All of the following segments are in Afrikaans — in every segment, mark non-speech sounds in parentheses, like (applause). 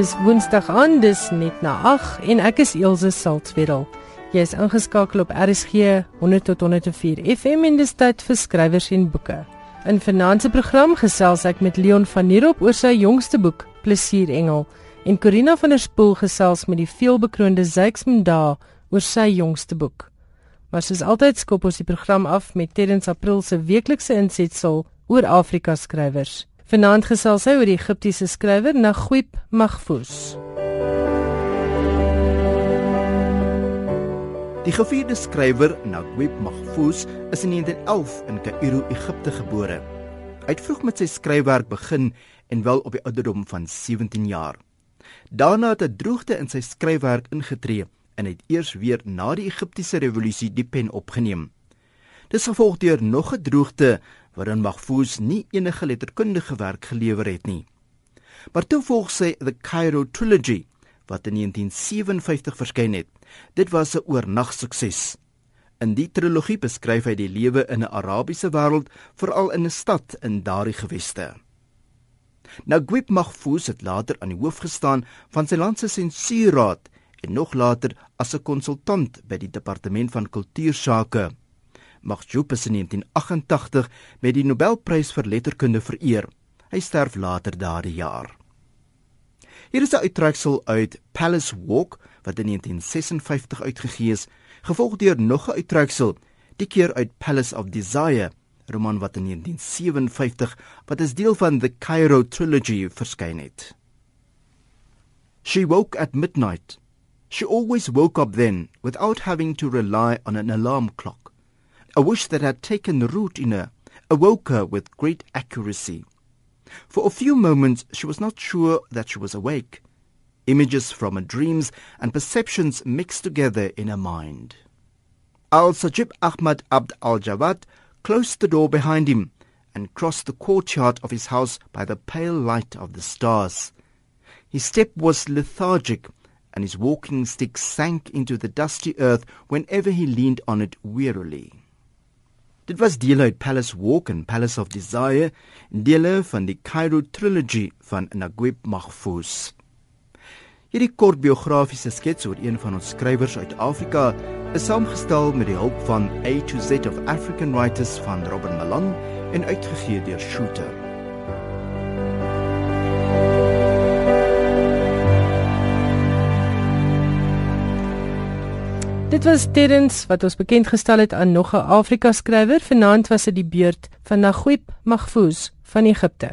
Dis Woensdag aan, dis net na 8 en ek is Elsje Saltzwedel. Jy is ingeskakel op RSG 100 tot 104 FM en dis tyd vir skrywers en boeke. In finansie program gesels ek met Leon van Heerop oor sy jongste boek, Plesierengel, en Corina van der Spool gesels met die veelbekroonde Zyksmunda oor sy jongste boek. Maar soos altyd skop ons die program af met Terrens April se weeklikse insetsel oor Afrika skrywers. Vanaand gesels hy oor die Egiptiese skrywer Naguib Mahfouz. Die gevierde skrywer Naguib Mahfouz is in 1911 in Kaïro, Egipte gebore. Hy het vroeg met sy skryfwerk begin en wel op die ouderdom van 17 jaar. Daarna het 'n droogte in sy skryfwerk ingetree en het eers weer na die Egiptiese revolusie die pen opgeneem. Dis gevolg deur nog 'n droogte waarin Mahfouz nie enige letterkundige werk gelewer het nie. Maar toe volg sy The Cairo Trilogy wat in 1957 verskyn het. Dit was 'n oornag sukses. In die trilogie beskryf hy die lewe in 'n Arabiese wêreld, veral in 'n stad in daardie geweste. Gwib Mahfouz het later aan die hoof gestaan van sy land se sensuurraad en nog later as 'n konsultant by die departement van kultuursake. Mahjoub is in 1988 met die Nobelprys vir letterkunde vereer. Hy sterf later daardie jaar. Hier is 'n uittreksel uit Palace Walk wat in 1956 uitgegee is, gevolg deur nog 'n uittreksel, die keer uit Palace of Desire, roman wat in 1957 wat as deel van the Cairo trilogy verskyn het. She woke at midnight. She always woke up then without having to rely on an alarm clock. A wish that had taken root in her awoke her with great accuracy. For a few moments she was not sure that she was awake. Images from her dreams and perceptions mixed together in her mind. Al Sajib Ahmad Abd al Jawad closed the door behind him and crossed the courtyard of his house by the pale light of the stars. His step was lethargic and his walking stick sank into the dusty earth whenever he leaned on it wearily. Dit was deel uit Palace Walk en Palace of Desire, dele van die Cairo Trilogy van Naguib Mahfouz. Hierdie kort biografiese skets oor een van ons skrywers uit Afrika is saamgestel met die hulp van A to Z of African Writers van Robert Malan en uitgegee deur Shooter. Dit was Terrens wat ons bekend gestel het aan nog 'n Afrika skrywer. Vanaand was dit die beurt van Naguib Mahfouz van Egipte.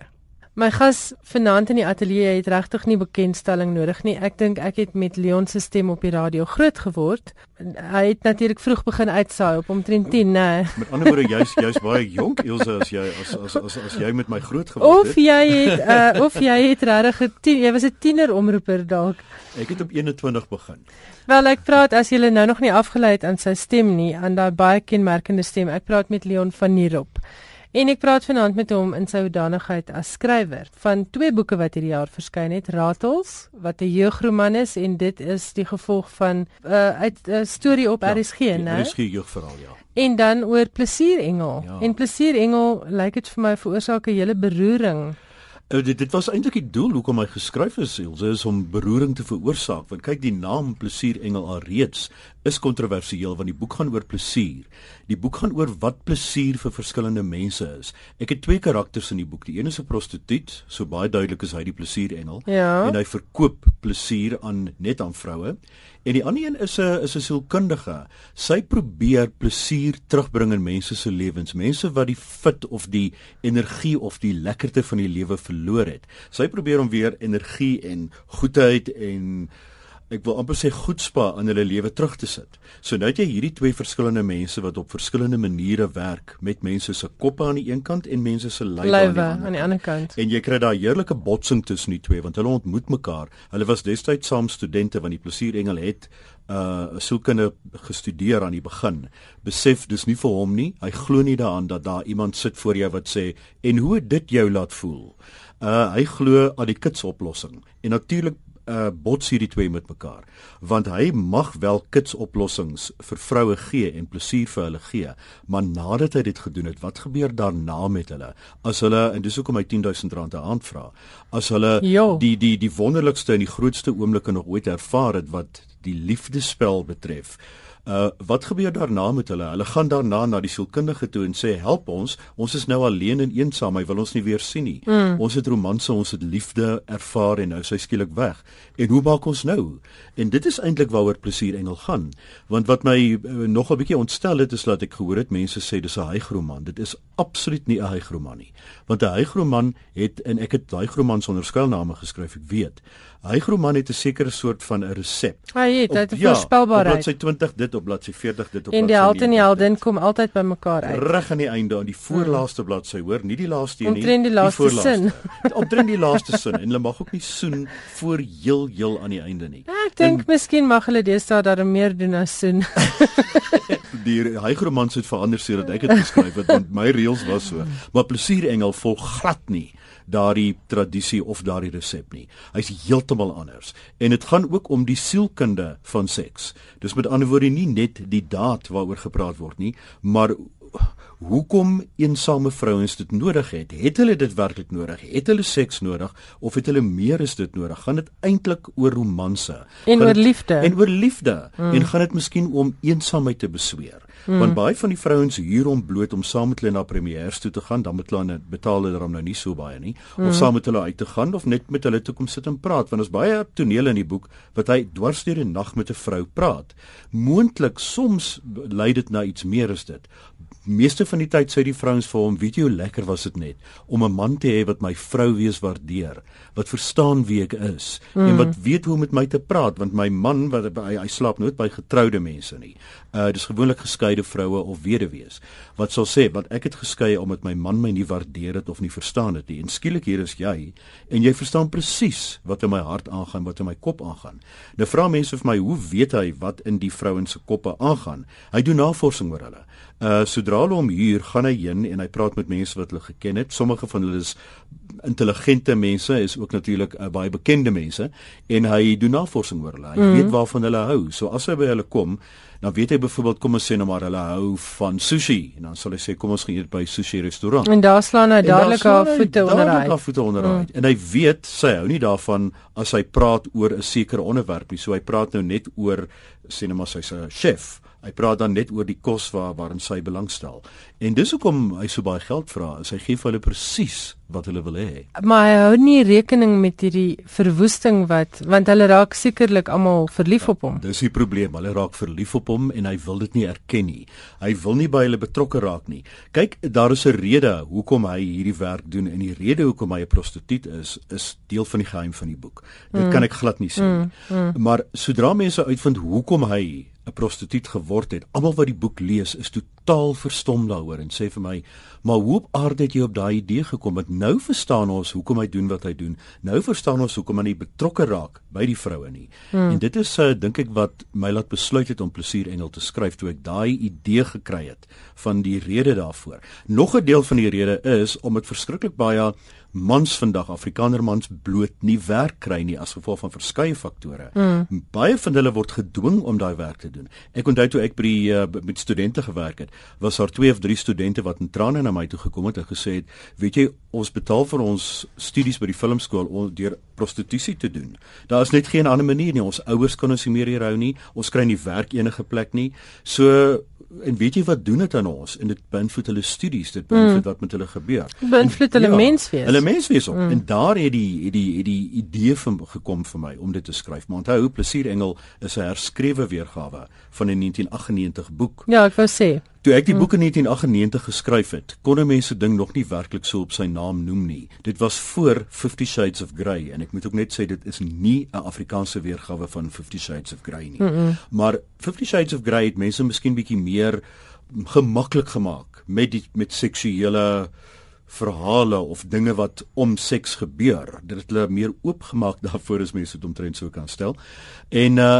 My gas vanaand in die ateljee het regtig nie bekendstelling nodig nie. Ek dink ek het met Leon se stem op die radio groot geword. Hy het natuurlik vroeg begin uitsaai op omtrent 10, né? Nee. Met ander woorde, jy's jy's baie jonk, Ilse, as jy as as as as jy met my groot geword het. Of jy het uh of jy het regtig 'n jy was 'n tiener omroeper dalk. Ek het op 21 begin. Wel, ek praat as jy nou nog nie afgelei het aan sy stem nie, aan daai baie kenmerkende stem. Ek praat met Leon van Nierop. En ek praat vanaand met hom in sy hoedanigheid as skrywer van twee boeke wat hierdie jaar verskyn het, Ratels, wat 'n jeugroman is en dit is die gevolg van 'n uh, uit 'n uh, storie op ja, RSG, né? RSG jeugverhaal, ja. En dan oor Plesierengel. Ja. En Plesierengel lyk dit vir my veroorsaak 'n hele beroering Uh, dit dit was eintlik die doel hoekom hy geskryf is, Ilse, is om beroering te veroorsaak. Want kyk, die naam Plesier Engel alreeds is kontroversieel want die boek gaan oor plesier. Die boek gaan oor wat plesier vir verskillende mense is. Ek het twee karakters in die boek. Die een is 'n prostituut, so baie duidelik is hy die Plesier Engel ja. en hy verkoop plesier aan net aan vroue. En die ander een is 'n is 'n sielkundige. Sy probeer plesier terugbring in mense se lewens, mense wat die fit of die energie of die lekkerte van die lewe verloor het. Sy probeer om weer energie en goedheid en ek wil amper sê goedspa in hulle lewe terug te sit. So nou het jy hierdie twee verskillende mense wat op verskillende maniere werk met mense se koppe aan die een kant en mense se lywe aan die ander. aan die ander kant. En jy kry daai heerlike botsing tussen die twee want hulle ontmoet mekaar. Hulle was destyds saam studente want die plesierengel het 'n uh, sielkunde gestudeer aan die begin. Besef dis nie vir hom nie. Hy glo nie daaraan dat daar iemand sit voor jou wat sê en hoe dit jou laat voel. Uh hy glo aan die kitsoplossing. En natuurlik uh, bots hierdie twee met mekaar want hy mag wel kits oplossings vir vroue gee en plesier vir hulle gee maar nadat hy dit gedoen het wat gebeur daarna met hulle as hulle en dis hoekom hy 10000 rand 'n aand vra as hulle jo. die die die wonderlikste en die grootste oomblikke nog ooit ervaar het wat die liefdespel betref Uh wat gebeur daarna met hulle? Hulle gaan daarna na die sielkundige toe en sê help ons, ons is nou alleen en eensaam, hy wil ons nie weer sien nie. Mm. Ons het romanse, ons het liefde ervaar en nou sy skielik weg. En hoe maak ons nou? En dit is eintlik waaroor plesier engel gaan. Want wat my uh, nog 'n bietjie ontstel het is dat ek gehoor het mense sê dis 'n hygroman. Dit is absoluut nie 'n hygroman nie. Want 'n hygroman het en ek het daai hygroman sonder skuilname geskryf, ek weet. Hygroman het 'n sekere soort van 'n resep. Hy het, hy het 'n ja, voorspelbaarheid. Op bladsy 20 dit op bladsy 40 dit op En die held en die heldin kom altyd by mekaar uit. Reg aan die einde aan die voorlaaste hmm. bladsy, hoor, nie die laaste nie. Omtrent die laaste sin. Omtrent die laaste sin en hulle mag ook nie soen voor heel heel aan die einde nie. Ja, ek dink miskien mag hulle deesdae daar meer doen as soen. (laughs) die hygroman het verander sodat ek dit geskryf het want my reels was so. Maar plesier engel volg glad nie daardie tradisie of daardie resep nie. Hy's heeltemal anders. En dit gaan ook om die sielkunde van seks. Dis met ander woorde nie net die daad waaroor gepraat word nie, maar hoekom eensame vrouens dit nodig het. Het hulle dit werklik nodig? Het hulle seks nodig of het hulle meer as dit nodig? Gaan dit eintlik oor romanse? En oor liefde? En oor liefde. Mm. En gaan dit miskien om eensaamheid te besweer? Mm. Want baie van die vrouens huur hom bloot om saam met hulle na premieres toe te gaan, dan moet hulle betaal hulle dan nou nie so baie nie, mm. of saam met hulle uit te gaan of net met hulle toe kom sit en praat, want ons baie tonele in die boek wat hy dwars deur die nag met 'n vrou praat. Moontlik soms lei dit na iets meer as dit meeste van die tyd sê die vrouens vir hom, weet jy hoe lekker was dit net om 'n man te hê wat my vrou wees waardeer, wat verstaan wie ek is mm. en wat weet hoe om met my te praat, want my man wat hy, hy slaap nooit by getroude mense nie. Uh dis gewoonlik geskeide vroue of weduwees wat sal sê want ek het geskei omdat my man my nie waardeer het of nie verstaan het nie. En skielik hier is jy en jy verstaan presies wat in my hart aangaan, wat in my kop aangaan. Nou vra mense vir my, hoe weet hy wat in die vrouens se koppe aangaan? Hy doen navorsing oor hulle. Uh sodra hulle hom huur, gaan hy heen en hy praat met mense wat hulle geken het. Sommige van hulle is intelligente mense, is ook natuurlik uh, baie bekende mense en hy doen navorsing oor hulle. Hy mm. weet waarvan hulle hou. So as hy by hulle kom, dan weet hy byvoorbeeld kom ons sê nou maar hulle hou van sushi en dan sal hy sê kom ons gaan eet by sushi restaurant. En daar slaan hy dadelik haar voete onder hy. Daar voete onder hy. Mm. En hy weet sy hou nie daarvan as hy praat oor 'n sekere onderwerp nie. So hy praat nou net oor sê nou maar sy's 'n chef Hy praat dan net oor die kos waar waarin sy belangstel. En dis hoekom hy so baie geld vra. Hy gee vir hulle presies wat hulle wil hê. Maar hy hou nie rekening met hierdie verwoesting wat want hulle raak sekerlik almal verlief ja, op hom. Dis die probleem. Hulle raak verlief op hom en hy wil dit nie erken nie. Hy wil nie by hulle betrokke raak nie. Kyk, daar is 'n rede hoekom hy hierdie werk doen en die rede hoekom hy 'n prostituut is, is deel van die geheim van die boek. Dit mm. kan ek glad nie sê nie. Mm. Mm. Maar sodra mense uitvind hoekom hy 'n prostituut geword het. Almal wat die boek lees is totaal verstom daaroor en sê vir my, "Maar hoe op aarde het jy op daai idee gekom? Want nou verstaan ons hoekom hy doen wat hy doen. Nou verstaan ons hoekom hy betrokke raak by die vroue nie." Hmm. En dit is uh, dink ek wat my laat besluit het om Plesier Engel te skryf toe ek daai idee gekry het van die rede daarvoor. Nog 'n deel van die rede is om dit verskriklik baie mans vandag Afrikaner mans bloot nie werk kry nie as gevolg van verskeie faktore. Mm. Baie van hulle word gedwing om daai werk te doen. Ek onthou toe ek by die uh, met studente gewerk het, was daar twee of drie studente wat in trane na my toe gekom het en gesê het, "Weet jy, ons betaal vir ons studies by die filmskool om deur prostitusie te doen. Daar is net geen ander manier nie. Ons ouers kan ons nie meer hier hou nie. Ons kry nie werk enige plek nie. So en weet jy wat doen dit aan ons en dit beïnvloed hulle studies dit beïnvloed mm. wat met hulle gebeur beïnvloed hulle ja, menswees hulle menswees op mm. en daar het die het die het die idee van gekom vir my om dit te skryf maar onthou plesier engel is 'n herskrewe weergawe van 'n 1998 boek ja ek wou sê Toe ek die boek in 1998 geskryf het, kon mense ding nog nie werklik so op sy naam noem nie. Dit was voor 50 Shades of Grey en ek moet ook net sê dit is nie 'n Afrikaanse weergawe van 50 Shades of Grey nie. Mm -mm. Maar 50 Shades of Grey het mense miskien bietjie meer gemaklik gemaak met die met seksuele verhale of dinge wat om seks gebeur. Dit het hulle meer oopgemaak (laughs) daarvoor as mense dit omtrent sou kan stel. En uh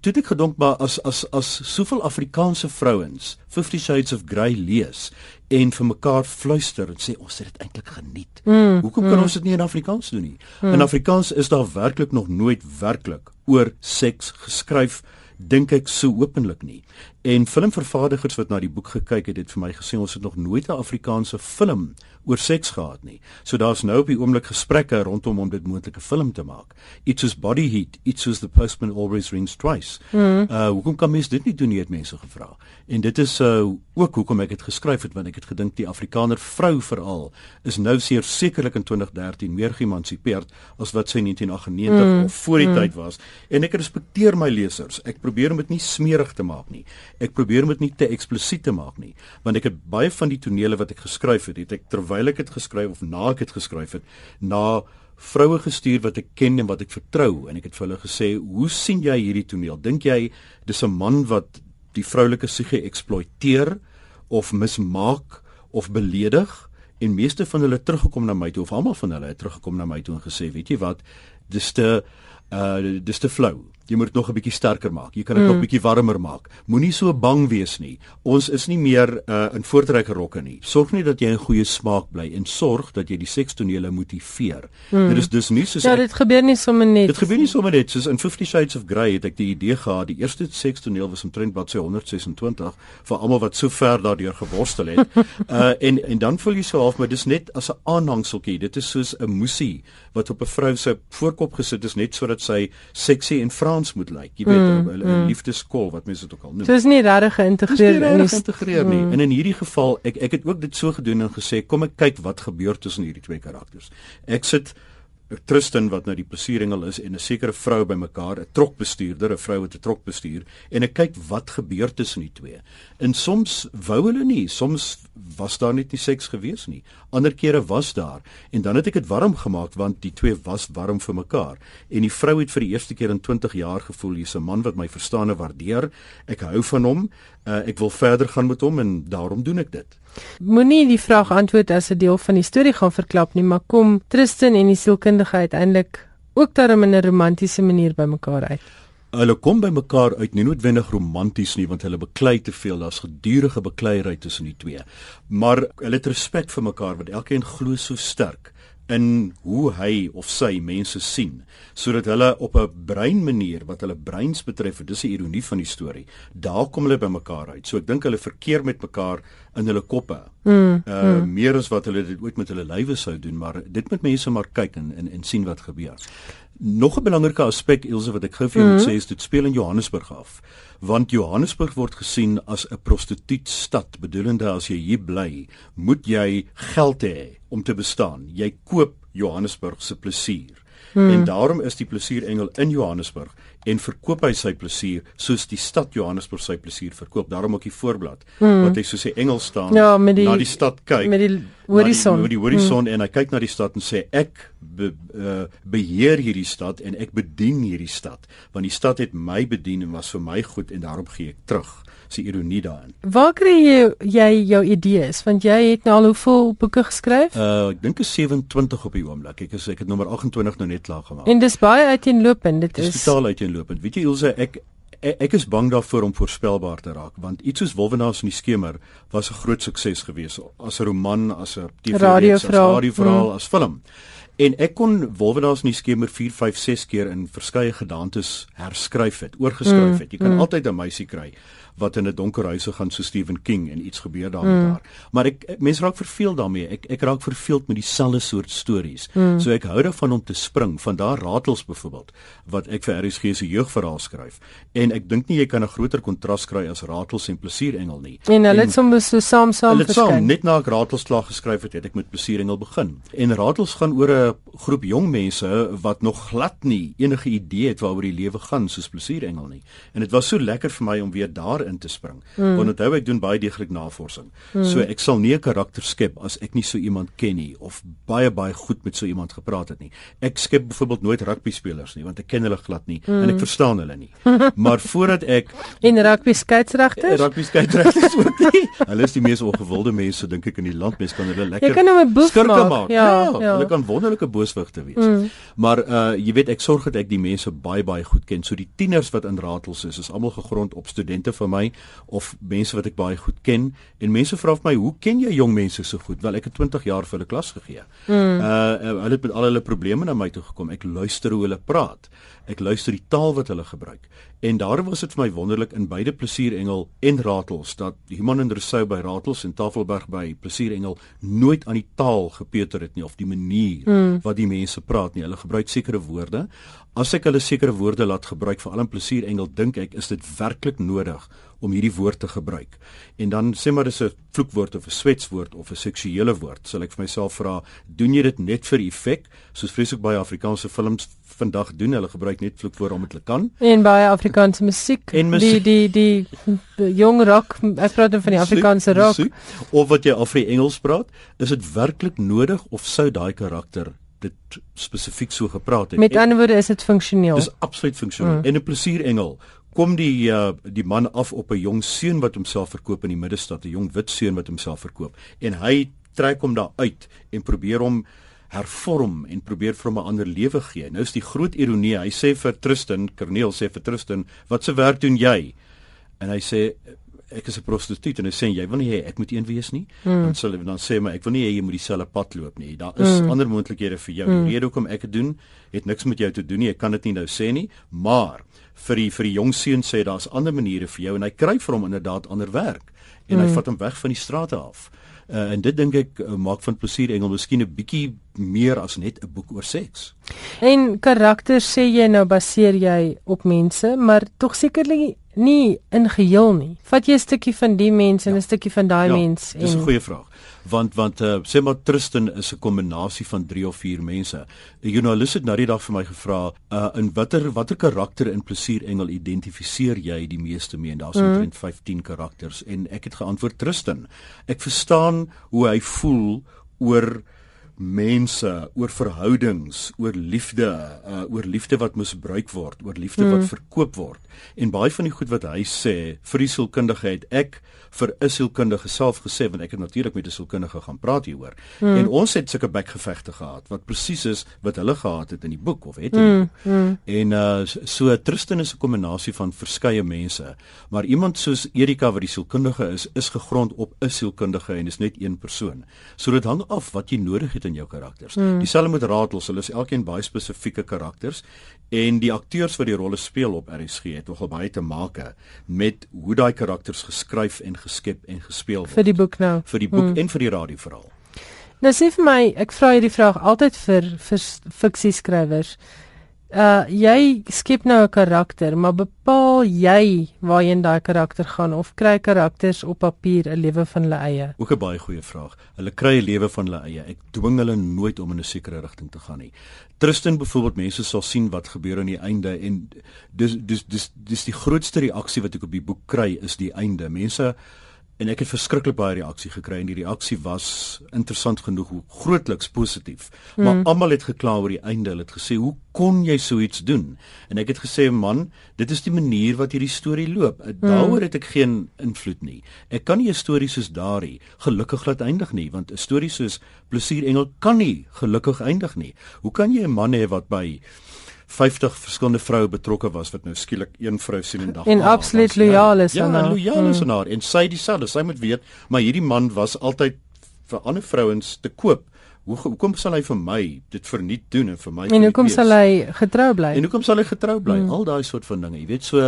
toe ek gedink maar as as as soveel Afrikaanse vrouens 50 Shades of Grey lees en vir mekaar fluister en sê ons het dit eintlik geniet. Mm, Hoekom kan mm. ons dit nie in Afrikaans doen nie? Mm. In Afrikaans is daar werklik nog nooit werklik oor seks geskryf dink ek so openlik nie. En filmvervaardigers wat na die boek gekyk het, het vir my gesê ons het nog nooit 'n Afrikaanse film oor seks gehad nie. So daar's nou op die oomblik gesprekke rondom om dit moontlike film te maak. It's as body heat, it's as the postman always rings twice. Mm. Uh hoekom kan mens dit nie doen nie het mense gevra. En dit is uh ook hoekom ek dit geskryf het want ek het gedink die Afrikaner vrou veral is nou seker sekerlik in 2013 meer geëmansipeerd as wat sy in 1998 mm. of voor die mm. tyd was. En ek respekteer my lesers. Ek probeer om dit nie smerig te maak nie. Ek probeer om dit nie te eksplisiet te maak nie, want ek het baie van die tonele wat ek geskryf het, het ek terwyl ek dit geskryf of na ek dit geskryf het na vroue gestuur wat ek ken en wat ek vertrou. En ek het vir hulle gesê hoe sien jy hierdie toneel? Dink jy dis 'n man wat die vroulike siege eksploiteer of mismaak of beledig? En meeste van hulle teruggekom na my toe of almal van hulle het teruggekom na my toe en gesê weet jy wat? Dis te uh dis te flou jy moet nog 'n bietjie sterker maak. Jy kan dit mm. nog bietjie warmer maak. Moenie so bang wees nie. Ons is nie meer uh, in voortrekker rokke nie. Sorg net dat jy 'n goeie smaak bly en sorg dat jy die sekstonele motiveer. Mm. Dit is dus nie soos Ja, dit gebeur nie sommer net. Dit gebeur nie sommer net soos in 50 Shades of Grey het ek die idee gehad die eerste sekstoneel was omtrent wat sy 126 vir almal wat so ver daardeur geworstel het. (laughs) uh en en dan voel jy so half maar dis net as 'n aanhangseltjie. Dit is soos 'n musie wat op 'n vrou se voorkop gesit is net sodat sy seksie en vra dans moet lyk. Jy weet, 'n mm, mm. liefdeskol wat mense dit ook al noem. So is nie regtig geïntegreer nie. Dis nie geïntegreer nie. Mm. En in hierdie geval, ek ek het ook dit so gedoen en gesê, kom ek kyk wat gebeur tussen hierdie twee karakters. Ek sit Tristan wat nou die plesierengel is en 'n sekere vrou bymekaar, 'n trokbestuurder, 'n vrou wat 'n trok bestuur en ek kyk wat gebeur tussen die twee. En soms wou hulle nie, soms was daar net nie seks gewees nie. Ander kere was daar en dan het ek dit warm gemaak want die twee was warm vir mekaar. En die vrou het vir die eerste keer in 20 jaar gevoel hier's 'n man wat my verstaan en waardeer. Ek hou van hom. Uh, ek wil verder gaan met hom en daarom doen ek dit. Moenie die vraag antwoord as 'n deel van die storie gaan verklap nie, maar kom Tristan en die sielkundige uiteindelik ook daarom in 'n romantiese manier bymekaar uit. Hulle kom bymekaar uit nie noodwendig romanties nie want hulle beklei te veel, daar's gedurende bekleierery tussen die twee. Maar hulle het respek vir mekaar want elkeen glo so sterk in hoe hy of sy mense sien sodat hulle op 'n brein manier wat hulle breins betref, dis 'n ironie van die storie. Daar kom hulle bymekaar uit. So ek dink hulle verkeer met mekaar in hulle koppe. Mm, uh mm. meer as wat hulle dit ooit met hulle lywe sou doen, maar dit moet mense maar kyk en en, en sien wat gebeur. Nog 'n belangrike aspek Ilse wat ek gou vir jou moet mm. sê is dit speel in Johannesburg af. Want Johannesburg word gesien as 'n prostituutstad, bedoelende as jy hier bly, moet jy geld hê om te bestaan. Jy koop Johannesburg se plesier. Hmm. En daarom is die plesierengel in Johannesburg en verkoop hy sy plesier soos die stad Johannesburg sy plesier verkoop. Daarom ook die voorblad hmm. wat hy soos 'n engel staan ja, die, na die stad kyk. Met die horison. Met die horison hmm. en hy kyk na die stad en sê ek be, uh, beheer hierdie stad en ek bedien hierdie stad want die stad het my bedien en was vir my goed en daarom gee ek terug se ironie daarin. Waar kry jy jy jou idees? Want jy het nou al hoeveel boeke geskryf? Uh ek dink is 27 op die oomblik. Ek is ek het nommer 28 nou net klaar gemaak. En dis baie uiteenlopend. Dit is totaal uiteenlopend. Weet jy Ilse, ek ek is bang daarvoor om voorspelbaar te raak want iets soos Wolwenaars in die skemer was 'n groot sukses geweest as 'n roman, as 'n TV-verhaal, radio hmm. as film. En ek kon Wolwenaars in die skemer 4, 5, 6 keer in verskeie gedaantes herskryf het, oorgeskryf hmm. het. Jy kan mm. altyd 'n meisie kry wat in 'n donker huise gaan so Stephen King en iets gebeur daar met mm. haar. Maar ek, mense raak verveeld daarmee. Ek ek raak verveeld met dieselfde soort stories. Mm. So ek hou daarvan om te spring van daar ratels byvoorbeeld wat ek vir RSG se jeugverhaal skryf. En ek dink nie jy kan 'n groter kontras kry as ratels en plesierengel nie. En hulle het soms so saam saam verskyn. Net na ek ratels klaar geskryf het, het ek met plesierengel begin. En ratels gaan oor 'n groep jong mense wat nog glad nie enige idee het waaroor die lewe gaan soos plesierengel nie. En dit was so lekker vir my om weer daar in te spring. Mm. Want onthou ek doen baie deeglik navorsing. Mm. So ek sal nie 'n karakter skep as ek nie so iemand ken nie of baie baie goed met so iemand gepraat het nie. Ek skep byvoorbeeld nooit rugby spelers nie want ek ken hulle glad nie mm. en ek verstaan hulle nie. (laughs) maar voordat ek en rugby skeieregters, rugby skeieregters ook nie. (laughs) Hulle is die mees ongewilde mense dink ek in die land. Mense kan hulle lekker Jy kan hom 'n boef maak. maak. Ja, ja, ja, hulle kan wonderlike booswigte wees. Mm. Maar uh jy weet ek sorg dat ek die mense baie baie goed ken. So die tieners wat in Ratels is, is almal gegrond op studente van my of mense wat ek baie goed ken. En mense vra vir my, "Hoe ken jy jong mense so goed?" Wel, ek het 20 jaar vir hulle klas gegee. Mm. Uh hulle het met al hulle probleme na my toe gekom. Ek luister hoe hulle praat. Ek luister die taal wat hulle gebruik. En daarom was dit vir my wonderlik in beide Plesierengel en Ratels dat Human en Rousseau by Ratels en Tafelberg by Plesierengel nooit aan die taal gepeter het nie of die manier mm. wat die mense praat nie. Hulle gebruik sekere woorde. As ek hulle sekere woorde laat gebruik vir al 'n Plesierengel, dink ek is dit werklik nodig om hierdie woord te gebruik. En dan sê maar dis 'n vloekwoord of 'n swetswoord of 'n seksuele woord. Sal ek vir myself vra, doen jy dit net vir effek, soos vreeslik baie Afrikaanse films vandag doen? Hulle gebruik net vloekwoorde omdat hulle kan. En baie Afrikaanse musiek, die die die jong rock, ek praat dan van die Afrikaanse rock. Musiek, of wat jy Afri Engels praat, is dit werklik nodig of sou daai karakter dit spesifiek so gepraat het? Met ander woorde is dit funksioneel. Dis absoluut funksioneel. Mm. En 'n plesierengel kom die uh, die man af op 'n jong seun wat homself verkoop in die middestad, 'n jong wit seun wat homself verkoop en hy trek hom daar uit en probeer hom hervorm en probeer vir hom 'n ander lewe gee. Nou is die groot ironie, hy sê vir Tristan, Corneel sê vir Tristan, "Wat se werk doen jy?" En hy sê ek is 'n prostituut en hy sê jy wil nie hê ek moet een wees nie. Mm. Dan sê dan sê maar ek wil nie hê jy moet dieselfde pad loop nie. Daar is mm. ander moontlikhede vir jou. Mm. Die rede hoekom ek dit doen, het niks met jou te doen nie. Ek kan dit nie nou sê nie, maar vir die vir die jong seun sê daar's ander maniere vir jou en hy kry vir hom inderdaad ander werk en mm. hy vat hom weg van die strate af. Uh, en dit dink ek uh, maak van plesier engel miskien 'n bietjie meer as net 'n boek oor seks. En karakter sê jy nou baseer jy op mense, maar tog sekerlik nie in geheel nie. Vat jy 'n stukkie van die mens en 'n ja. stukkie van daai ja, mens en Dis 'n goeie vraag want want uh, sê maar Tristan is 'n kombinasie van 3 of 4 mense. 'n Joernalis het nou die dag vir my gevra, uh, in watter watter karakter in Plesier Engel identifiseer jy die meeste mee? En daar's mm. omtrent 15 karakters en ek het geantwoord Tristan. Ek verstaan hoe hy voel oor mense, oor verhoudings, oor liefde, uh, oor liefde wat misbruik word, oor liefde mm. wat verkoop word. En baie van die goed wat hy sê vir die sielkundigheid, ek vir 'n sielkundige self gesê want ek het natuurlik met 'n sielkundige gaan praat hieroor. Mm. En ons het sulke bekgevegte gehad wat presies is wat hulle gehad het in die boek of het in die mm. boek. Mm. En uh so Tristan is 'n kombinasie van verskeie mense, maar iemand soos Erika wat die sielkundige is, is gegrond op 'n sielkundige en is net een persoon. So dit hang af wat jy nodig het in jou karakters. Mm. Dieselfde met Ratels, hulle is elkeen baie spesifieke karakters en die akteurs wat die rolle speel op RSG het nogal baie te maak met hoe daai karakters geskryf en geskep en gespeel word vir die boek nou vir die boek mm. en vir die radioverhaal. Nou sê vir my, ek vra hierdie vraag altyd vir vir fiksieskrywers. Uh jy skep nou 'n karakter, maar bepaal jy waarheen daai karakter gaan of kry karakters op papier 'n lewe van hulle eie? Ook 'n baie goeie vraag. Hulle kry 'n lewe van hulle eie. Ek dwing hulle nooit om in 'n sekere rigting te gaan nie. Tristan byvoorbeeld mense sal sien wat gebeur aan die einde en dis dis dis dis die grootste reaksie wat ek op die boek kry is die einde. Mense en ek het verskriklik baie reaksie gekry en die reaksie was interessant genoeg hoe grootliks positief. Mm. maar almal het gekla oor die einde. Hulle het gesê hoe kon jy so iets doen? En ek het gesê man dit is die manier wat hierdie storie loop. Mm. daaroor het ek geen invloed nie. Ek kan nie 'n storie soos daardie gelukkig laat eindig nie want 'n storie soos plesier engel kan nie gelukkig eindig nie. Hoe kan jy 'n man hê wat by 50 verskillende vroue betrokke was wat nou skielik een vrou sien en dag en absoluut lojaal is ja, aan haar. Ja, lojaal is aan haar en sy dieselfde. Sy moet weet, maar hierdie man was altyd vir ander vrouens te koop hoe hoekom sal hy vir my dit verniet doen en vir my En hoekom sal hy getrou bly? En hoekom sal hy getrou bly? Hmm. Al daai soort van dinge. Jy weet so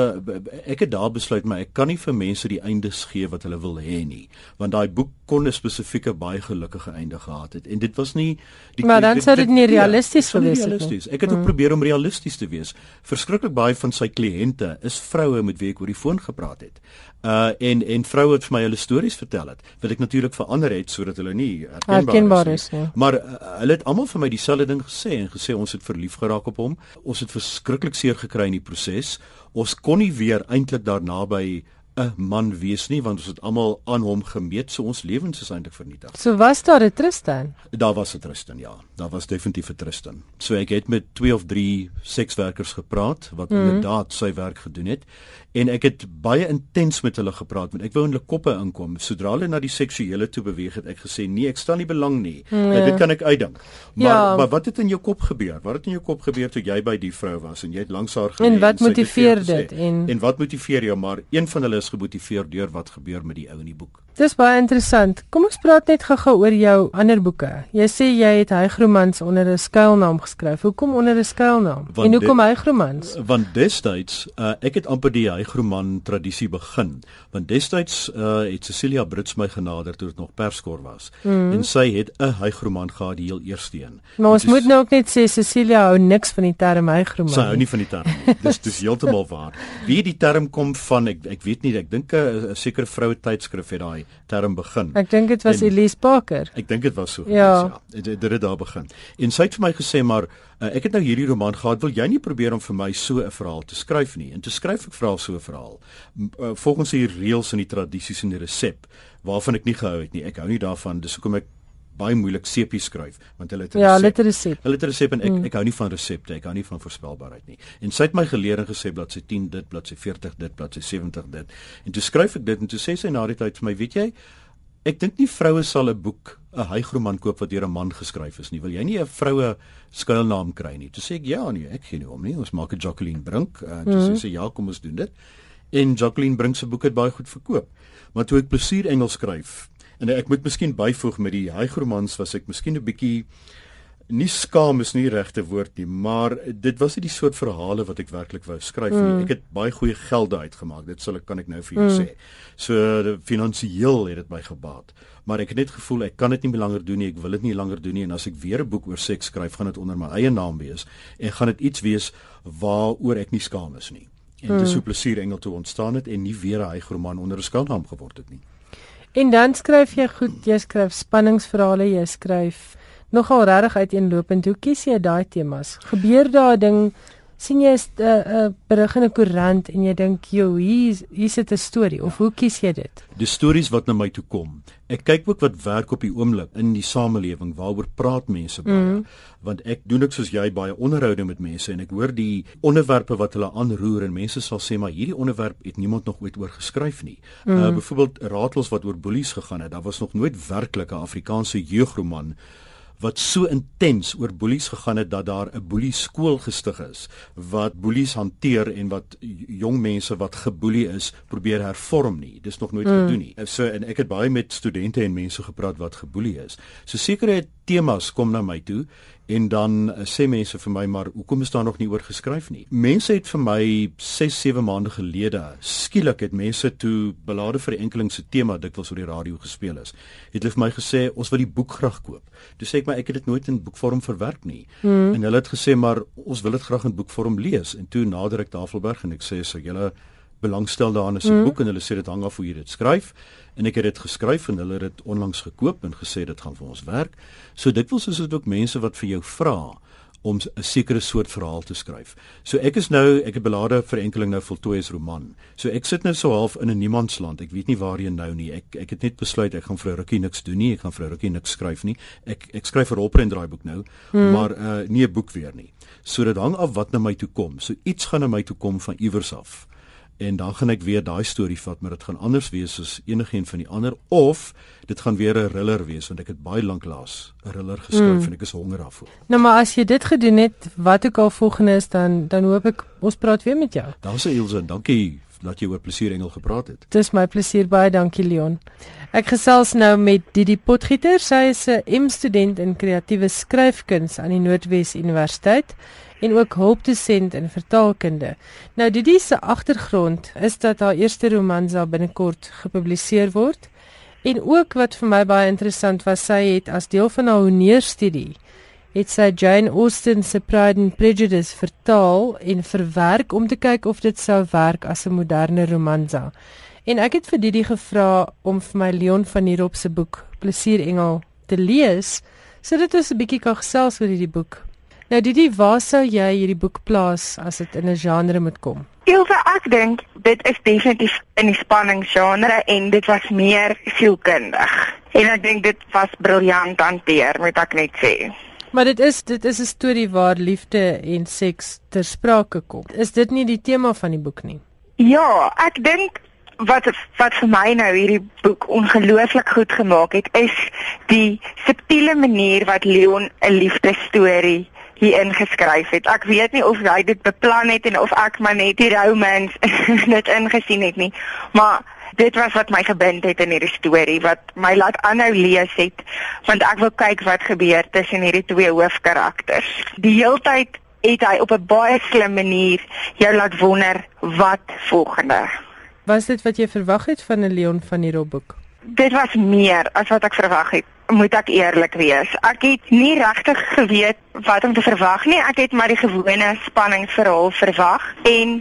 ek het daar besluit maar ek kan nie vir mense die eindes gee wat hulle wil hê nie, want daai boek kon 'n spesifieke baie gelukkige einde gehad het en dit was nie die Maar dan sou dit nie ja, realisties ja, gewees het nie. Ek het ook hmm. probeer om realisties te wees. Verskriklik baie van sy kliënte is vroue met wie ek oor die foon gepraat het uh en en vroue het vir my hulle stories vertel het wat ek natuurlik verander het sodat hulle nie herkenbaar, herkenbaar is, is ja. Maar uh, hulle het almal vir my dieselfde ding gesê en gesê ons het verlief geraak op hom ons het verskriklik seer gekry in die proses ons kon nie weer eintlik daarna by 'n man wees nie want ons het almal aan hom gemeet so ons lewens is eintlik vernietig. So was daar 'n Tristan? Daar was 'n Tristan ja. Daar was definitief 'n Tristan. So ek het met 2 of 3 sekswerkers gepraat wat mm -hmm. inderdaad sy werk gedoen het en ek het baie intens met hulle gepraat want ek wou in hulle koppe inkom. Sodra hulle na die seksuele toe beweeg het ek gesê nee, ek stel nie belang nie. Nee. Dit kan ek uitdink. Maar ja. maar wat het in jou kop gebeur? Wat het in jou kop gebeur toe jy by die vrou was en jy het langs haar geneem? En wat motiveer dit? En en wat motiveer jou? Maar een van hulle is gemotiveer deur wat gebeur met die ou in die boek. Dis baie interessant. Kom ons praat net gou-gou oor jou ander boeke. Jy sê jy het Hygromans onder 'n skuilnaam geskryf. Hoekom onder 'n skuilnaam? Want en hoekom Hygromans? Want destyds, uh, ek het amper die Hygroman tradisie begin. Want destyds uh, het Cecilia Brits my genader toe dit nog perskor was. Mm. En sy het 'n Hygroman gehad die heel eerste een. Maar ons moet nou ook net sê Cecilia hou niks van die term Hygroman. Sy hou nie van die term nie. dis dis heeltemal waar. Wie die term kom van ek ek weet nie, ek dink 'n sekere vroue tydskrif het daai term begin. Ek dink dit was en, Elise Parker. Ek dink dit was so. Ja, dit ja, het daar begin. En sy het vir my gesê maar uh, ek het nou hierdie roman gehad, wil jy nie probeer om vir my so 'n verhaal te skryf nie? En toe skryf ek vir haar so 'n verhaal. Uh, volgens die reëls en die tradisies en die resep waarvan ek nie gehou het nie. Ek hou nie daarvan. Dis hoekom ek baie moeilik sepie skryf want hulle het 'n ja. Ja, hulle het 'n resep. Hulle het 'n resep en ek mm. ek hou nie van resepte. Ek hou nie van voorspelbaarheid nie. En sy het my geleer en gesê bladsy 10 dit, bladsy 40 dit, bladsy 70 dit. En toe skryf ek dit en toe sê sy na die tyd vir my, weet jy, ek dink nie vroue sal 'n boek 'n hygroman koop wat deur 'n man geskryf is nie. Wil jy nie 'n vroue skuilnaam kry nie? Toe sê ek ja nee, ek gee nie om nie. Ons maak 'n Jacqueline Brink. Uh, toe mm -hmm. sê sy ja, kom ons doen dit. En Jacqueline Brink se boek het baie goed verkoop. Maar toe ek plesier Engels skryf en ek moet miskien byvoeg met die hygromans was ek miskien 'n bietjie nie skaam is nie regte woord nie, maar dit was nie die soort verhale wat ek werklik wou skryf nie. Mm. Ek het baie goeie gelde uitgemaak. Dit sal ek kan ek nou vir jou mm. sê. So finansiëel het dit my gebaat. Maar ek het net gevoel ek kan dit nie langer doen nie. Ek wil dit nie langer doen nie en as ek weer 'n boek oor seks skryf, gaan dit onder my eie naam wees en gaan dit iets wees waaroor ek nie skaam is nie. En mm. dis so plesier engel toe ontstaan het en nie weer 'n hygroman onder 'n skuilnaam geword het nie. En dan skryf jy goed, jy skryf spanningsverhale, jy skryf nogal regtig uiteenlopend. Hoe kies jy daai temas? Gebeur daar 'n ding sien jy 'n uh, uh, berig in 'n koerant en jy dink, "Jo, hier hier sit 'n storie." Of hoe kies jy dit? Die stories wat na my toe kom. Ek kyk ook wat werk op die oomblik in die samelewing. Waaroor praat mense baie? Mm. Want ek doen ek soos jy baie onderhoude met mense en ek hoor die onderwerpe wat hulle aanroer en mense sal sê, "Maar hierdie onderwerp het niemand nog ooit oor geskryf nie." Mm. Uh byvoorbeeld Ratels wat oor boelies gegaan het. Daar was nog nooit werklik 'n Afrikaanse jeugroman wat so intens oor boelies gegaan het dat daar 'n boelie skool gestig is wat boelies hanteer en wat jong mense wat geboelie is probeer hervorm nie. Dis nog nooit mm. gedoen nie. So en ek het baie met studente en mense gepraat wat geboelie is. So sekere temas kom na my toe en dan uh, sê mense vir my maar hoekom is daar nog nie oor geskryf nie mense het vir my 6 7 maande gelede skielik het mense toe belade vir die enkeling se tema dikwels oor die radio gespeel is het hulle vir my gesê ons wil die boek graag koop toe sê ek maar ek het dit nooit in boekvorm verwerk nie hmm. en hulle het gesê maar ons wil dit graag in boekvorm lees en toe nader ek Tafelberg en ek sê so julle belangstel daarin is 'n mm. boek en hulle sê dit hang af hoe jy dit skryf en ek het dit geskryf en hulle het dit onlangs gekoop en gesê dit gaan vir ons werk. So dikwels is dit ook mense wat vir jou vra om 'n sekere soort verhaal te skryf. So ek is nou ek het belade vir enkeling nou voltooi as roman. So ek sit nou so half in 'n niemandsland. Ek weet nie waarheen nou nie. Ek ek het net besluit ek gaan vir 'n rukkie niks doen nie. Ek gaan vir 'n rukkie niks skryf nie. Ek ek skryf 'n rolprent draaiboek nou, hmm. maar uh nie 'n boek weer nie. So dit hang af wat na my toe kom. So iets gaan na my toe kom van iewers af en dan gaan ek weer daai storie vat maar dit gaan anders wees as enigiets van die ander of dit gaan weer 'n thriller wees want ek het baie lank laas 'n thriller geskryf mm. en ek is honger daarvoor. Nou maar as jy dit gedoen het, wat ook al volgende is dan dan hoop ek ons praat weer met jou. Daar's Ilse, dankie dat jy oor plesier engel gepraat het. Dis my plesier baie dankie Leon. Ek gesels nou met Didi Potgieter, sy is 'n M-student in kreatiewe skryfkuns aan die Noordwes Universiteit en ook hulpdosent in vertaalkunde. Nou Didi se agtergrond is dat haar eerste roman sal binnekort gepubliseer word. En ook wat vir my baie interessant was, sy het as deel van haar honeurstudie het sy Jane Austen se Pride and Prejudice vertaal en verwerk om te kyk of dit sou werk as 'n moderne romansa. En ek het vir Didi gevra om vir my Leon van hier op se boek Plesier Engel te lees sodat ons 'n bietjie kan gesels oor hierdie boek. Nou Didi, waar sou jy hierdie boek plaas as dit in 'n genre moet kom? Ilse, ek dink dit is definitief in die spanningsgenre en dit was meer sielkundig. En ek dink dit was briljant hanteer, moet ek net sê. Maar dit is dit is 'n storie waar liefde en seks ter sprake kom. Is dit nie die tema van die boek nie? Ja, ek dink wat wat vir my nou hierdie boek ongelooflik goed gemaak het, is die subtiele manier wat Leon 'n liefdesstorie hier ingeskryf het. Ek weet nie of hy dit beplan het en of ek maar net die romance (laughs) dit ingesien het nie, maar dit was wat my gebind het in hierdie storie wat my laat aanhou lees het want ek wil kyk wat gebeur tussen hierdie twee hoofkarakters. Die heeltyd het hy op 'n baie slim manier jou laat wonder wat volgende. Was dit wat jy verwag het van 'n Leon van die Robboek? Dit was meer as wat ek verwag het, moet ek eerlik wees. Ek het nie regtig geweet wat om te verwag nie. Ek het maar die gewone spanningsverhaal verwag en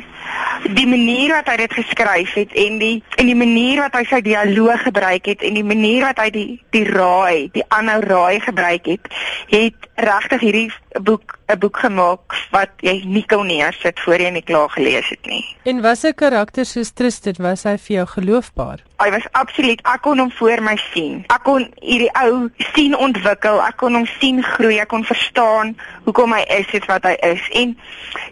die manier wat hy dit geskryf het en die en die manier wat hy sy dialoog gebruik het en die manier wat hy die die raai, die aanhou raai gebruik het, het regtig hierdie boek 'n boek gemaak wat jy nie kon neersit voor jy nie klaar gelees het nie. En was 'n karakter soos Tristan, was hy vir jou geloofbaar? Hy was absoluut, ek kon hom voor my sien. Ek kon hierdie ou sien ontwikkel, ek kon hom sien groei, ek kon verstaan hoekom hy is wat hy is en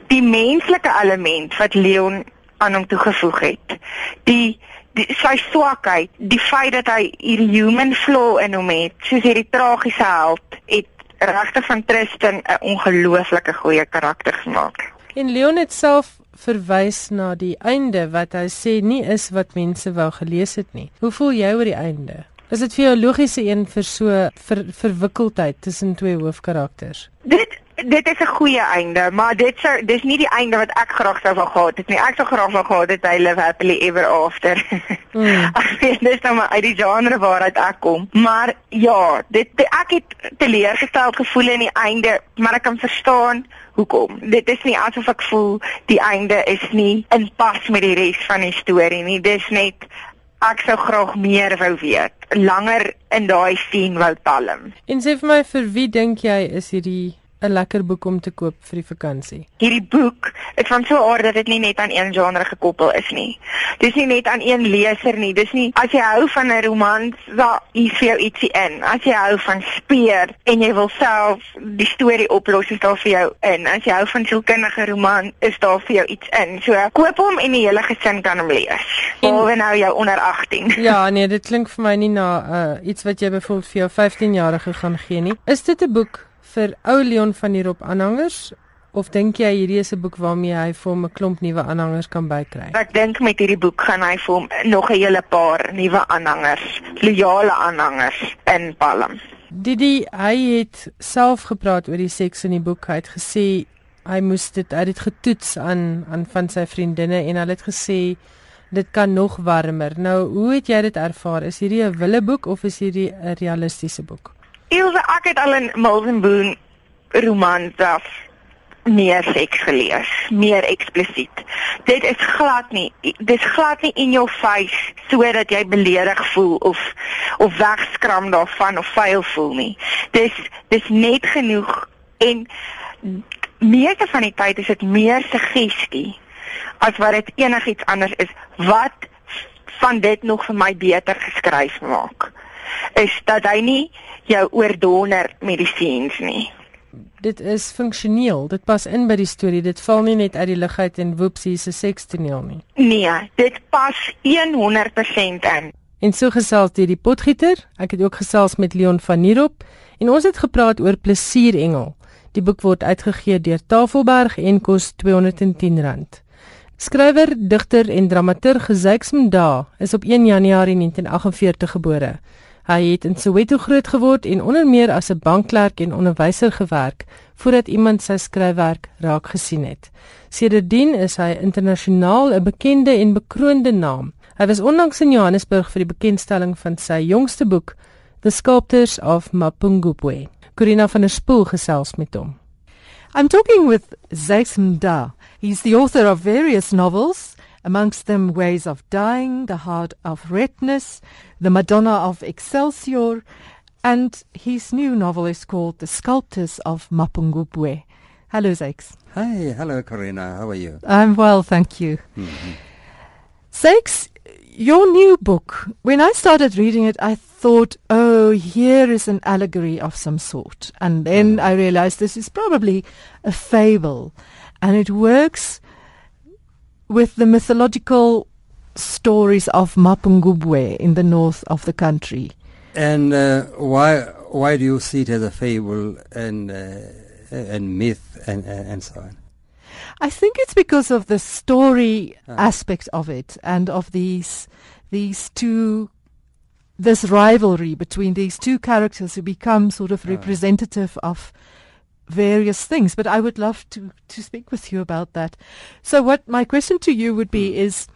die menslike element wat Leon aan hom toegevoeg het. Die die sy swakheid, die feit dat hy hierdie human flaw in hom het, soos hierdie tragiese held, het regtig van Tristan 'n ongelooflike goeie karakter gemaak. En Leon het self verwys na die einde wat hy sê nie is wat mense wou gelees het nie. Hoe voel jy oor die einde? Is dit vir jou logiese een vir so ver, verwikkeldheid tussen twee hoofkarakters? Dit dit is 'n goeie einde, maar dit sou dis nie die einde wat ek graag sou wou gehad het nie. Ek sou graag wou gehad het hy live happily ever after. Mm. (laughs) ek weet dis nou maar uit die genre waaruit ek kom. Maar ja, dit ek het teleurgesteld gevoel in die einde, maar ek kan verstaan hoekom. Dit is nie asof ek voel die einde is nie in pas met die res van die storie nie. Dis net ek sou graag meer wou weet, langer in daai sien wou talm. En sê vir my vir wie dink jy is hierdie 'n lekker boek om te koop vir die vakansie. Hierdie boek is van so 'n aard dat dit nie net aan een genre gekoppel is nie. Dis nie net aan een leser nie. Dis nie as jy hou van 'n romans, daar is vir jou ietsie in. As jy hou van speer en jy wil self die storie oplos, is daar vir jou in. As jy hou van sielkundige roman, is daar vir jou iets in. So koop hom en die hele gesin kan hom lees. Behalwe nou jou onder 18. (laughs) Ja, nee, dit klink vir my nie na uh, iets wat jy byvoorbeeld vir jou 15-jarige gaan gee nie. Is dit 'n boek vir ou Leon van die Rop aanhangers of dink jy hierdie is 'n boek waarmee hy vir hom 'n klomp nuwe aanhangers kan bykry? Ek dink met hierdie boek gaan hy vir hom nog 'n hele paar nuwe aanhangers, loyale aanhangers in Palm. Didi, hy het self gepraat oor die seks in die boek. Hy het gesê hy moes dit uit dit getoets aan aan van sy vriendinne en hulle het gesê dit kan nog warmer. Nou, hoe het jy dit ervaar? Is hierdie 'n wille boek of is hierdie 'n realistiese boek? Ilse, ek het al in Milton Boone romans af meer seks gelees, meer eksplisiet. Dit is glad nie, dis glad nie in jou face sodat jy beledig voel of of wegskram daarvan of vuil voel nie. Dis dis net genoeg en meeste van die tyd is dit meer suggestie as wat dit enigiets anders is wat van dit nog vir my beter geskryf maak is dat hy nie jou oordonder scenes nie. Dit is funksioneel. Dit pas in by die storie. Dit val nie net uit die lug uit en woeps hier se sekstoneel nie. Nee, dit pas 100% in. En so gesels dit die potgieter. Ek het ook gesels met Leon van Nierop en ons het gepraat oor Plesierengel. Die boek word uitgegee deur Tafelberg en kos R210. Skrywer, digter en dramaturg Zaiksmda is op 1 Januarie 1948 gebore. Hy het in Soweto groot geword en onder meer as 'n bankklerk en onderwyser gewerk voordat iemand sy skryfwerk raak gesien het. Sedertdien is hy internasionaal 'n bekende en bekroonde naam. Hy was onlangs in Johannesburg vir die bekendstelling van sy jongste boek, The Sculptors of Mapungubwe. Corina van der Spool gesels met hom. I'm talking with Zaiksmda. He's the author of various novels amongst them Ways of Dying, The Heart of Redness, The Madonna of Excelsior, and his new novel is called The Sculptors of Mapungubwe. Hello, Zakes. Hi, hello, Karina. How are you? I'm well, thank you. Mm-hmm. Zakes, your new book, when I started reading it, I thought, oh, here is an allegory of some sort. And then I realized this is probably a fable. And it works with the mythological stories of Mapungubwe in the north of the country. And uh, why why do you see it as a fable and uh, and myth and, and so on? I think it's because of the story Ah. aspect of it and of these these two this rivalry between these two characters who become sort of Ah. representative of various things. But I would love to, to speak with you about that. So what my question to you would be Hmm. is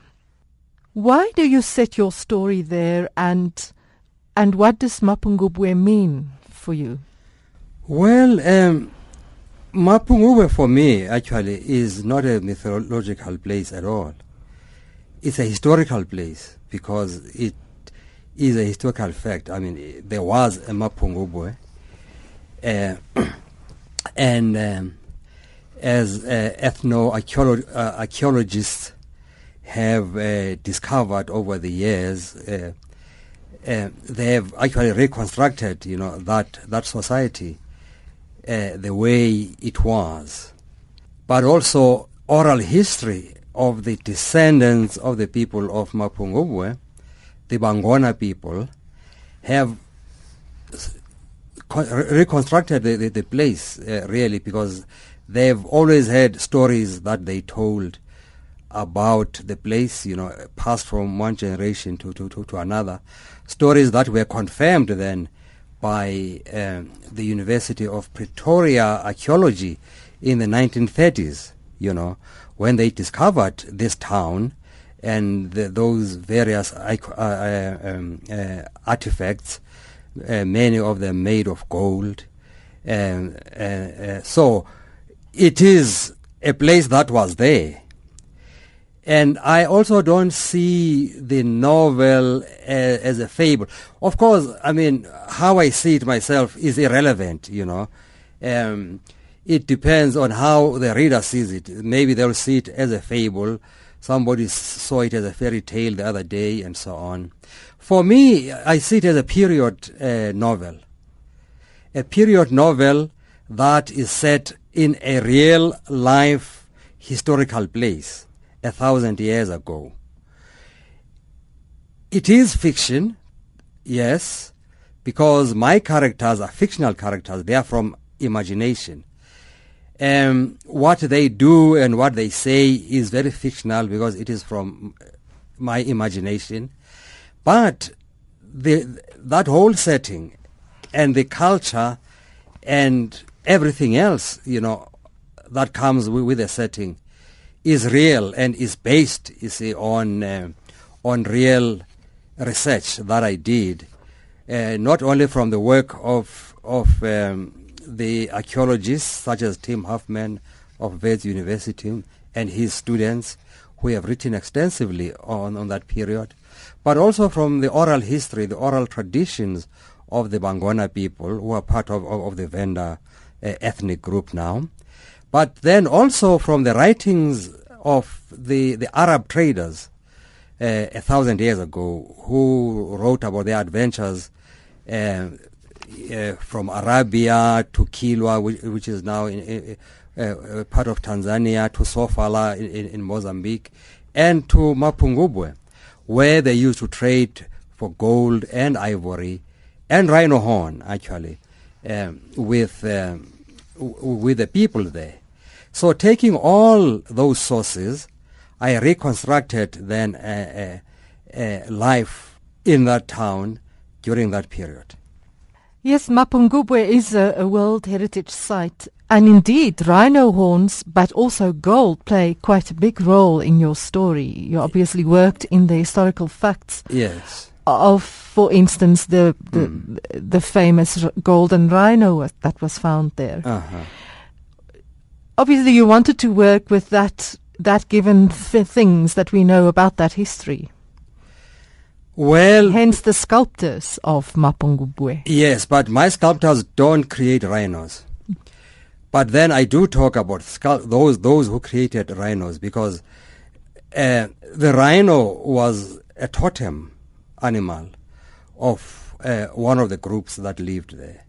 why do you set your story there and and what does Mapungubwe mean for you? Well, um, Mapungubwe for me actually is not a mythological place at all. It's a historical place because it is a historical fact. I mean, there was a Mapungubwe, uh, (clears throat) and um, as uh, ethno uh, archaeologists have uh, discovered over the years, uh, uh, they have actually reconstructed, you know, that that society uh, the way it was, but also oral history of the descendants of the people of Mapungubwe, the Bangona people, have reconstructed the, the, the place uh, really because they've always had stories that they told about the place, you know, passed from one generation to, to, to, to another. Stories that were confirmed then by um, the University of Pretoria archaeology in the 1930s, you know, when they discovered this town and the, those various uh, uh, um, uh, artifacts, uh, many of them made of gold. Um, uh, uh, so it is a place that was there. And I also don't see the novel uh, as a fable. Of course, I mean, how I see it myself is irrelevant, you know. Um, it depends on how the reader sees it. Maybe they'll see it as a fable. Somebody saw it as a fairy tale the other day and so on. For me, I see it as a period uh, novel. A period novel that is set in a real life historical place a thousand years ago. It is fiction, yes, because my characters are fictional characters. They are from imagination. Um, what they do and what they say is very fictional because it is from my imagination. But the, that whole setting and the culture and everything else, you know, that comes with, with the setting is real and is based, you see, on uh, on real research that I did, uh, not only from the work of of um, the archaeologists such as Tim Huffman of Wits University and his students who have written extensively on, on that period, but also from the oral history, the oral traditions of the Bangwana people who are part of, of, of the Venda uh, ethnic group now. But then also from the writings of the, the Arab traders uh, a thousand years ago who wrote about their adventures uh, from Arabia to Kilwa, which, which is now in, part of Tanzania, to Sofala in, in, in Mozambique, and to Mapungubwe, where they used to trade for gold and ivory and rhino horn, actually, um, with um, w- with the people there. So taking all those sources, I reconstructed then a, a, a life in that town during that period. Yes, Mapungubwe is a, a World Heritage Site, and indeed, rhino horns, but also gold, play quite a big role in your story. You obviously worked in the historical facts Yes. of, for instance, the the, Mm. the famous golden rhino that was found there. Uh-huh. Obviously, you wanted to work with that that given th- things that we know about that history. Well, Hence, the sculptors of Mapungubwe. yes, but my sculptors don't create rhinos. But then I do talk about skull, those those who created rhinos because uh, the rhino was a totem animal of uh, one of the groups that lived there,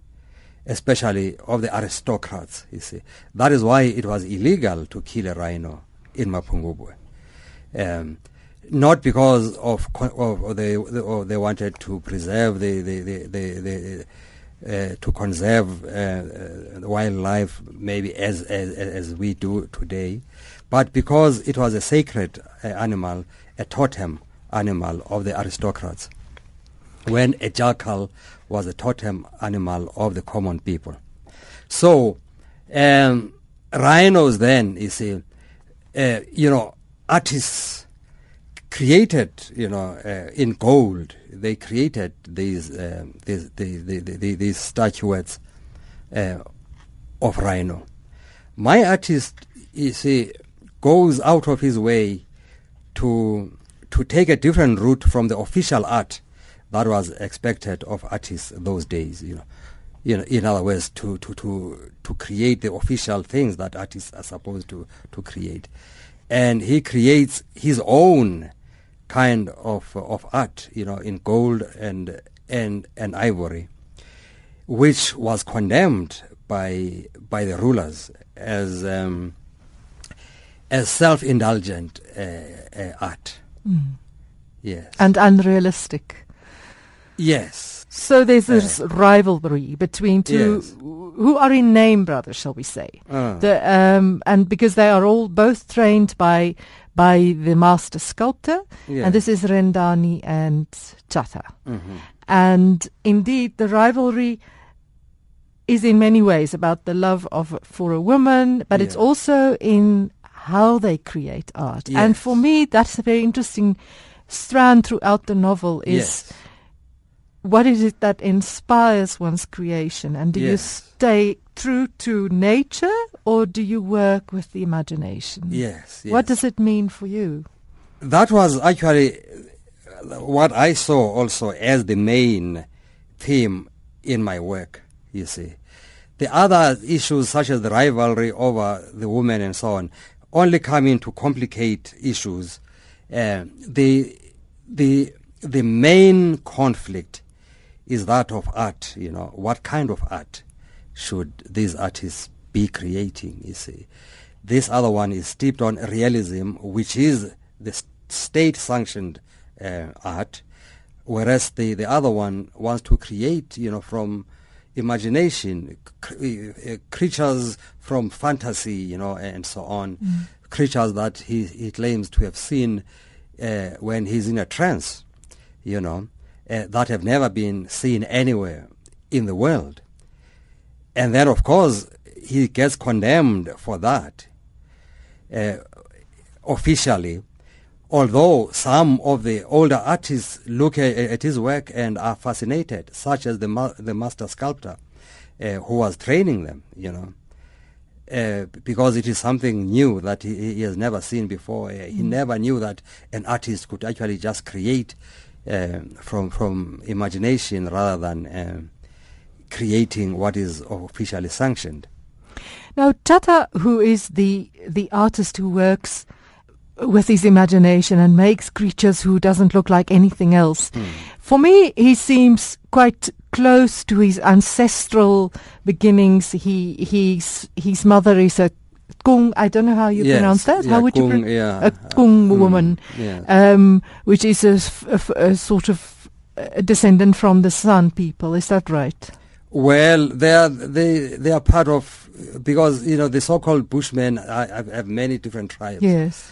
especially of the aristocrats. You see, that is why it was illegal to kill a rhino in Mapungubwe. Um, not because of, co- of they or they wanted to preserve the the the, the, the uh, to conserve uh, uh, wildlife maybe as, as as we do today, but because it was a sacred uh, animal, a totem animal of the aristocrats, when a jackal was a totem animal of the common people. So, um, rhinos then, you see, uh, you know, artists created, you know, uh, in gold. They created these these, these, these, these, these statuettes uh, of rhino. My artist, you see, goes out of his way to to take a different route from the official art that was expected of artists those days. You know, you know, in other words, to to to to create the official things that artists are supposed to to create, and he creates his own kind of of art, you know, in gold and and and ivory, which was condemned by by the rulers as um, as self-indulgent uh, uh, art. Yes. And unrealistic. yes. So there's this rivalry between two Yes. who are in name brothers, shall we say? Ah. The um and because they are all both trained by by the master sculptor, Yeah. and this is Rendani and Chata. Mhm. And indeed, the rivalry is in many ways about the love of for a woman, but it's also in how they create art. And for me, that's a very interesting strand throughout the novel. Is yes. What is it that inspires one's creation, and do you stay true to nature, or do you work with the imagination? Yes. What does it mean for you? that was actually uh, what I saw also as the main theme in my work, you see. The other issues such as the rivalry over the women and so on only come in to complicate issues. Uh, the, the, the main conflict is that of art, you know, what kind of art should these artists be creating, you see. This other one is steeped on realism, which is the state sanctioned uh, art, whereas the, the other one wants to create, you know, from imagination, cr- uh, creatures from fantasy, you know, and so on, creatures that he, he claims to have seen uh, when he's in a trance, you know, uh, that have never been seen anywhere in the world. And then, of course, he gets condemned for that uh, officially. Although some of the older artists look at, at his work and are fascinated, such as the ma- the master sculptor uh, who was training them, you know, uh, because it is something new that he, he has never seen before. Uh, He never knew that an artist could actually just create from from imagination rather than um creating what is officially sanctioned. Now, Tata, who is the the artist who works with his imagination and makes creatures who doesn't look like anything else, for me, he seems quite close to his ancestral beginnings. He he's his mother is a Kung. I don't know how you Yes, pronounce that. yeah, how would you Kung, pro- yeah, a Kung mm, woman, yeah. um, which is a a sort of a descendant from the Sun people. Is that right? Well, they are they they are part of because you know the so-called Bushmen are, have, have many different tribes. Yes.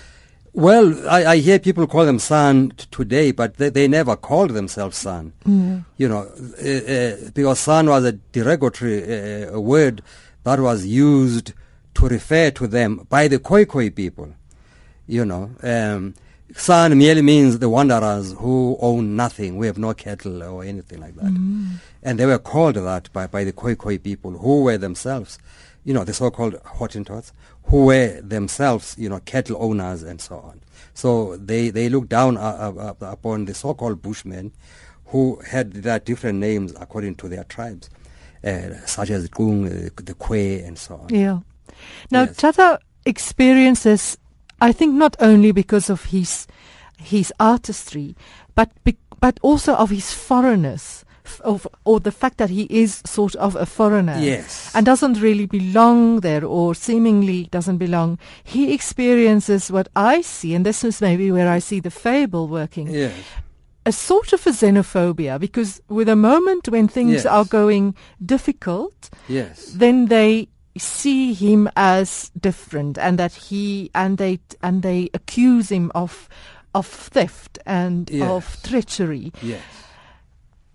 Well, I, I hear people call them San t- today, but they, they never called themselves San. Mm. You know, uh, uh, because San was a derogatory uh, word that was used to refer to them by the Khoikhoi people. You know, um, San merely means the wanderers who own nothing, We have no cattle or anything like that. And they were called that by, by the Khoikhoi people, who were themselves, you know, the so-called Hottentots, who were themselves, you know, cattle owners and so on. So they, they looked down uh, uh, uh, upon the so-called Bushmen, who had their different names according to their tribes. uh, such as Kung, uh, the Kwe, and so on. Yeah. Now, Yes. Tata experiences, I think, not only because of his his artistry, but be, but also of his foreignness, of, or the fact that he is sort of a foreigner. Yes. And doesn't really belong there, or seemingly doesn't belong. He experiences what I see, and this is maybe where I see the fable working Yes. a sort of a xenophobia because with a moment when things Yes. are going difficult, Yes. then they see him as different and that he and they and they accuse him of of theft and of treachery. Yes.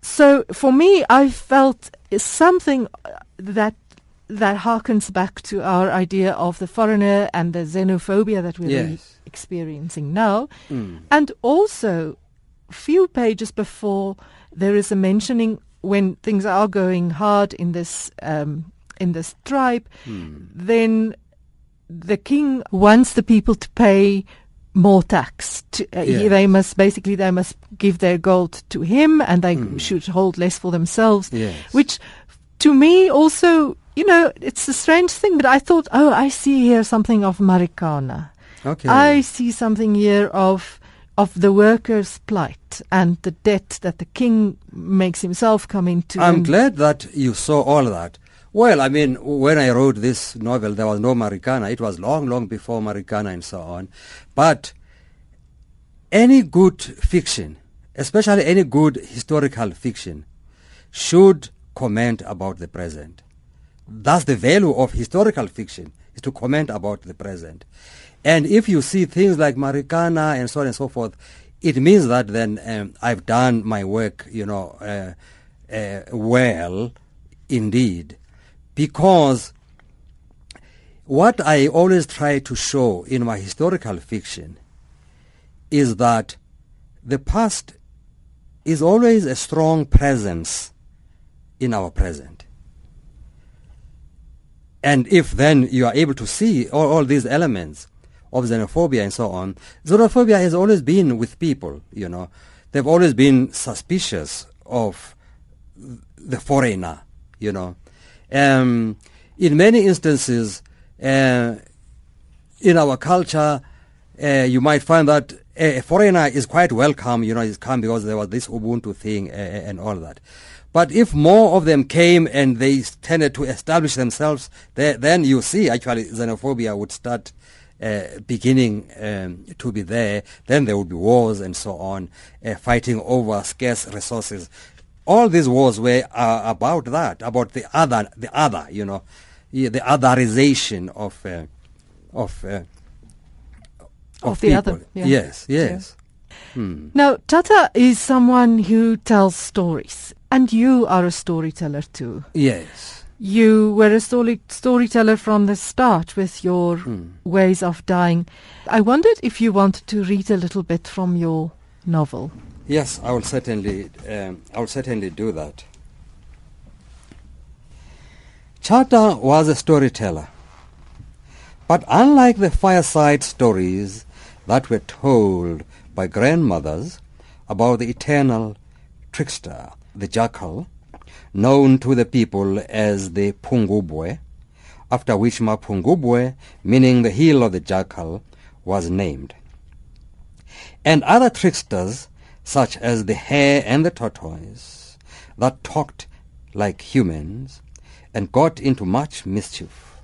So for me, I felt something uh, that that harkens back to our idea of the foreigner and the xenophobia that we're Yes. experiencing now. Mm. And also, few pages before, there is a mentioning when things are going hard in this um, in this tribe, Hmm. then the king wants the people to pay more tax. To, uh, Yes. They must basically they must give their gold to him, and they Hmm. should hold less for themselves. Yes. Which, to me, also. You know, it's a strange thing, but I thought, oh, I see here something of Marikana. Okay. I see something here of of the workers' plight and the debt that the king makes himself come into. I'm glad that you saw all that. Well, I mean, when I wrote this novel, there was no Marikana. It was long, long before Marikana and so on. But any good fiction, especially any good historical fiction, should comment about the present. That's the value of historical fiction, is to comment about the present. And if you see things like Marikana and so on and so forth, it means that then um, I've done my work, you know, uh, uh, well, indeed, because what I always try to show in my historical fiction is that the past is always a strong presence in our present. And if then you are able to see all, all these elements of xenophobia and so on, xenophobia has always been with people, you know. They've always been suspicious of the foreigner, you know. Um, in many instances, uh, in our culture, uh, you might find that a, foreigner is quite welcome, you know, he's come because there was this Ubuntu thing uh, and all that. But if more of them came and they tended to establish themselves, then you see actually xenophobia would start uh, beginning um, to be there. Then there would be wars and so on, uh, fighting over scarce resources. All these wars were uh, about that, about the other, the other, you know, yeah, the otherization of uh, of uh, Of the people. other, yeah. Yes, yes. Hmm. Now, Tata is someone who tells stories, and you are a storyteller too. Yes. You were a story- storyteller from the start with your Hmm. ways of dying. I wondered if you wanted to read a little bit from your novel. Yes, I will certainly, um, I will certainly do that. Chata was a storyteller, but unlike the fireside stories that were told by grandmothers about the eternal trickster, the jackal, known to the people as the Pungubwe, after which Mapungubwe, meaning the heel of the jackal, was named and other tricksters such as the hare and the tortoise that talked like humans and got into much mischief.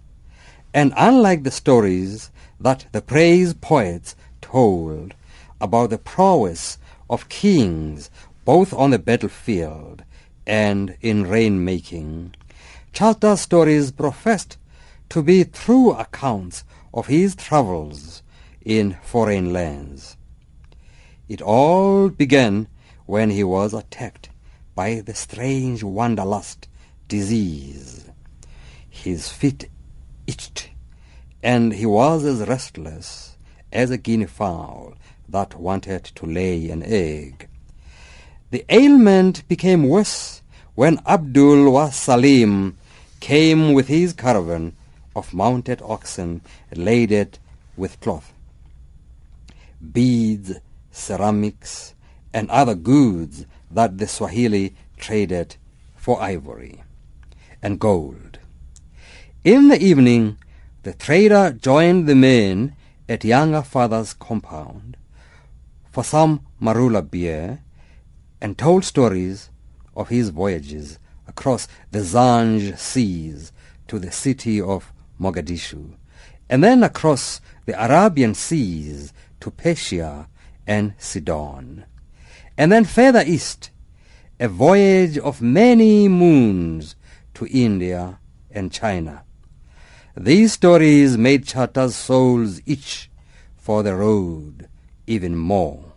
And unlike the stories that the praise poets told about the prowess of kings both on the battlefield and in rain-making, stories professed to be true accounts of his travels in foreign lands. It all began when he was attacked by the strange wanderlust disease. His feet itched, and he was as restless as a guinea fowl that wanted to lay an egg. The ailment became worse when Abdul was came with his caravan of mounted oxen laden with cloth, beads, ceramics, and other goods that the Swahili traded for ivory. and gold. In the evening, the trader joined the men at younger father's compound for some marula beer and told stories of his voyages across the Zanj seas to the city of Mogadishu, and then across the Arabian seas to Persia and Sidon, and then further east, a voyage of many moons to India and China. These stories made Chata's souls itch for the road even more.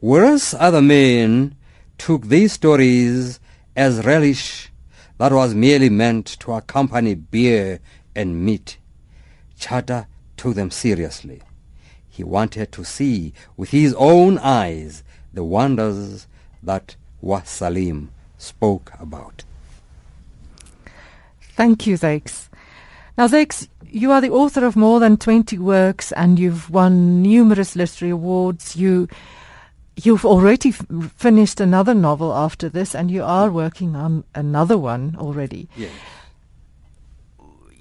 Whereas other men took these stories as relish that was merely meant to accompany beer and meat, Chata took them seriously. He wanted to see with his own eyes the wonders that Wasalim spoke about. Thank you, Zakes. Now, Zakes, you are the author of more than 20 works and you've won numerous literary awards. You, you've already f- finished another novel after this and you are working on another one already. Yes.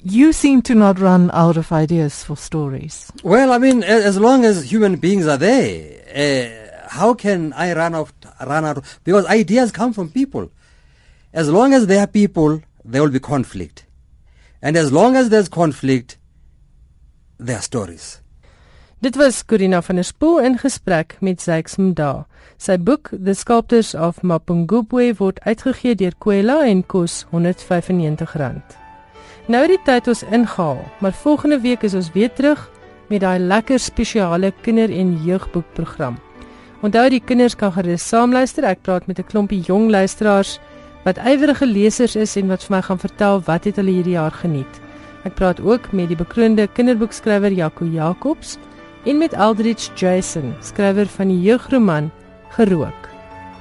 You seem to not run out of ideas for stories. Well, I mean, as long as human beings are there, uh, how can I run out? Run out? Because ideas come from people. As long as there are people, there will be conflict, and as long as there's conflict, there are stories. Dit was Corina van der Spool in gesprek met Zyks Mda. Sy boek The Sculptors of Mapungubwe word uitgegee deur Kwela en kos R195. Nou het die tyd ons ingehaal, maar volgende week is ons weer terug met daai lekker spesiale kinder- en jeugboekprogram. Onthou die kinders kan gerus saamluister. Ek praat met 'n klompie jong luisteraars wat ywerige lesers is en wat vir my gaan vertel wat het hulle hierdie jaar geniet. Ek praat ook met die bekroonde kinderboekskrywer Jaco Jacobs en met Eldridge Jason, skrywer van die jeugroman Gerook.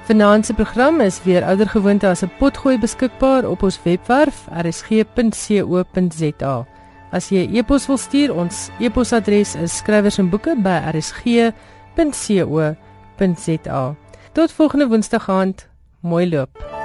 Vanaand se program is weer oudergewoonte as 'n potgooi beskikbaar op ons webwerf rsg.co.za. As jy 'n e-pos wil stuur, ons e-posadres is skrywersenboeke@rsg.co.za. Tot volgende Woensdag aand. Mooi loop.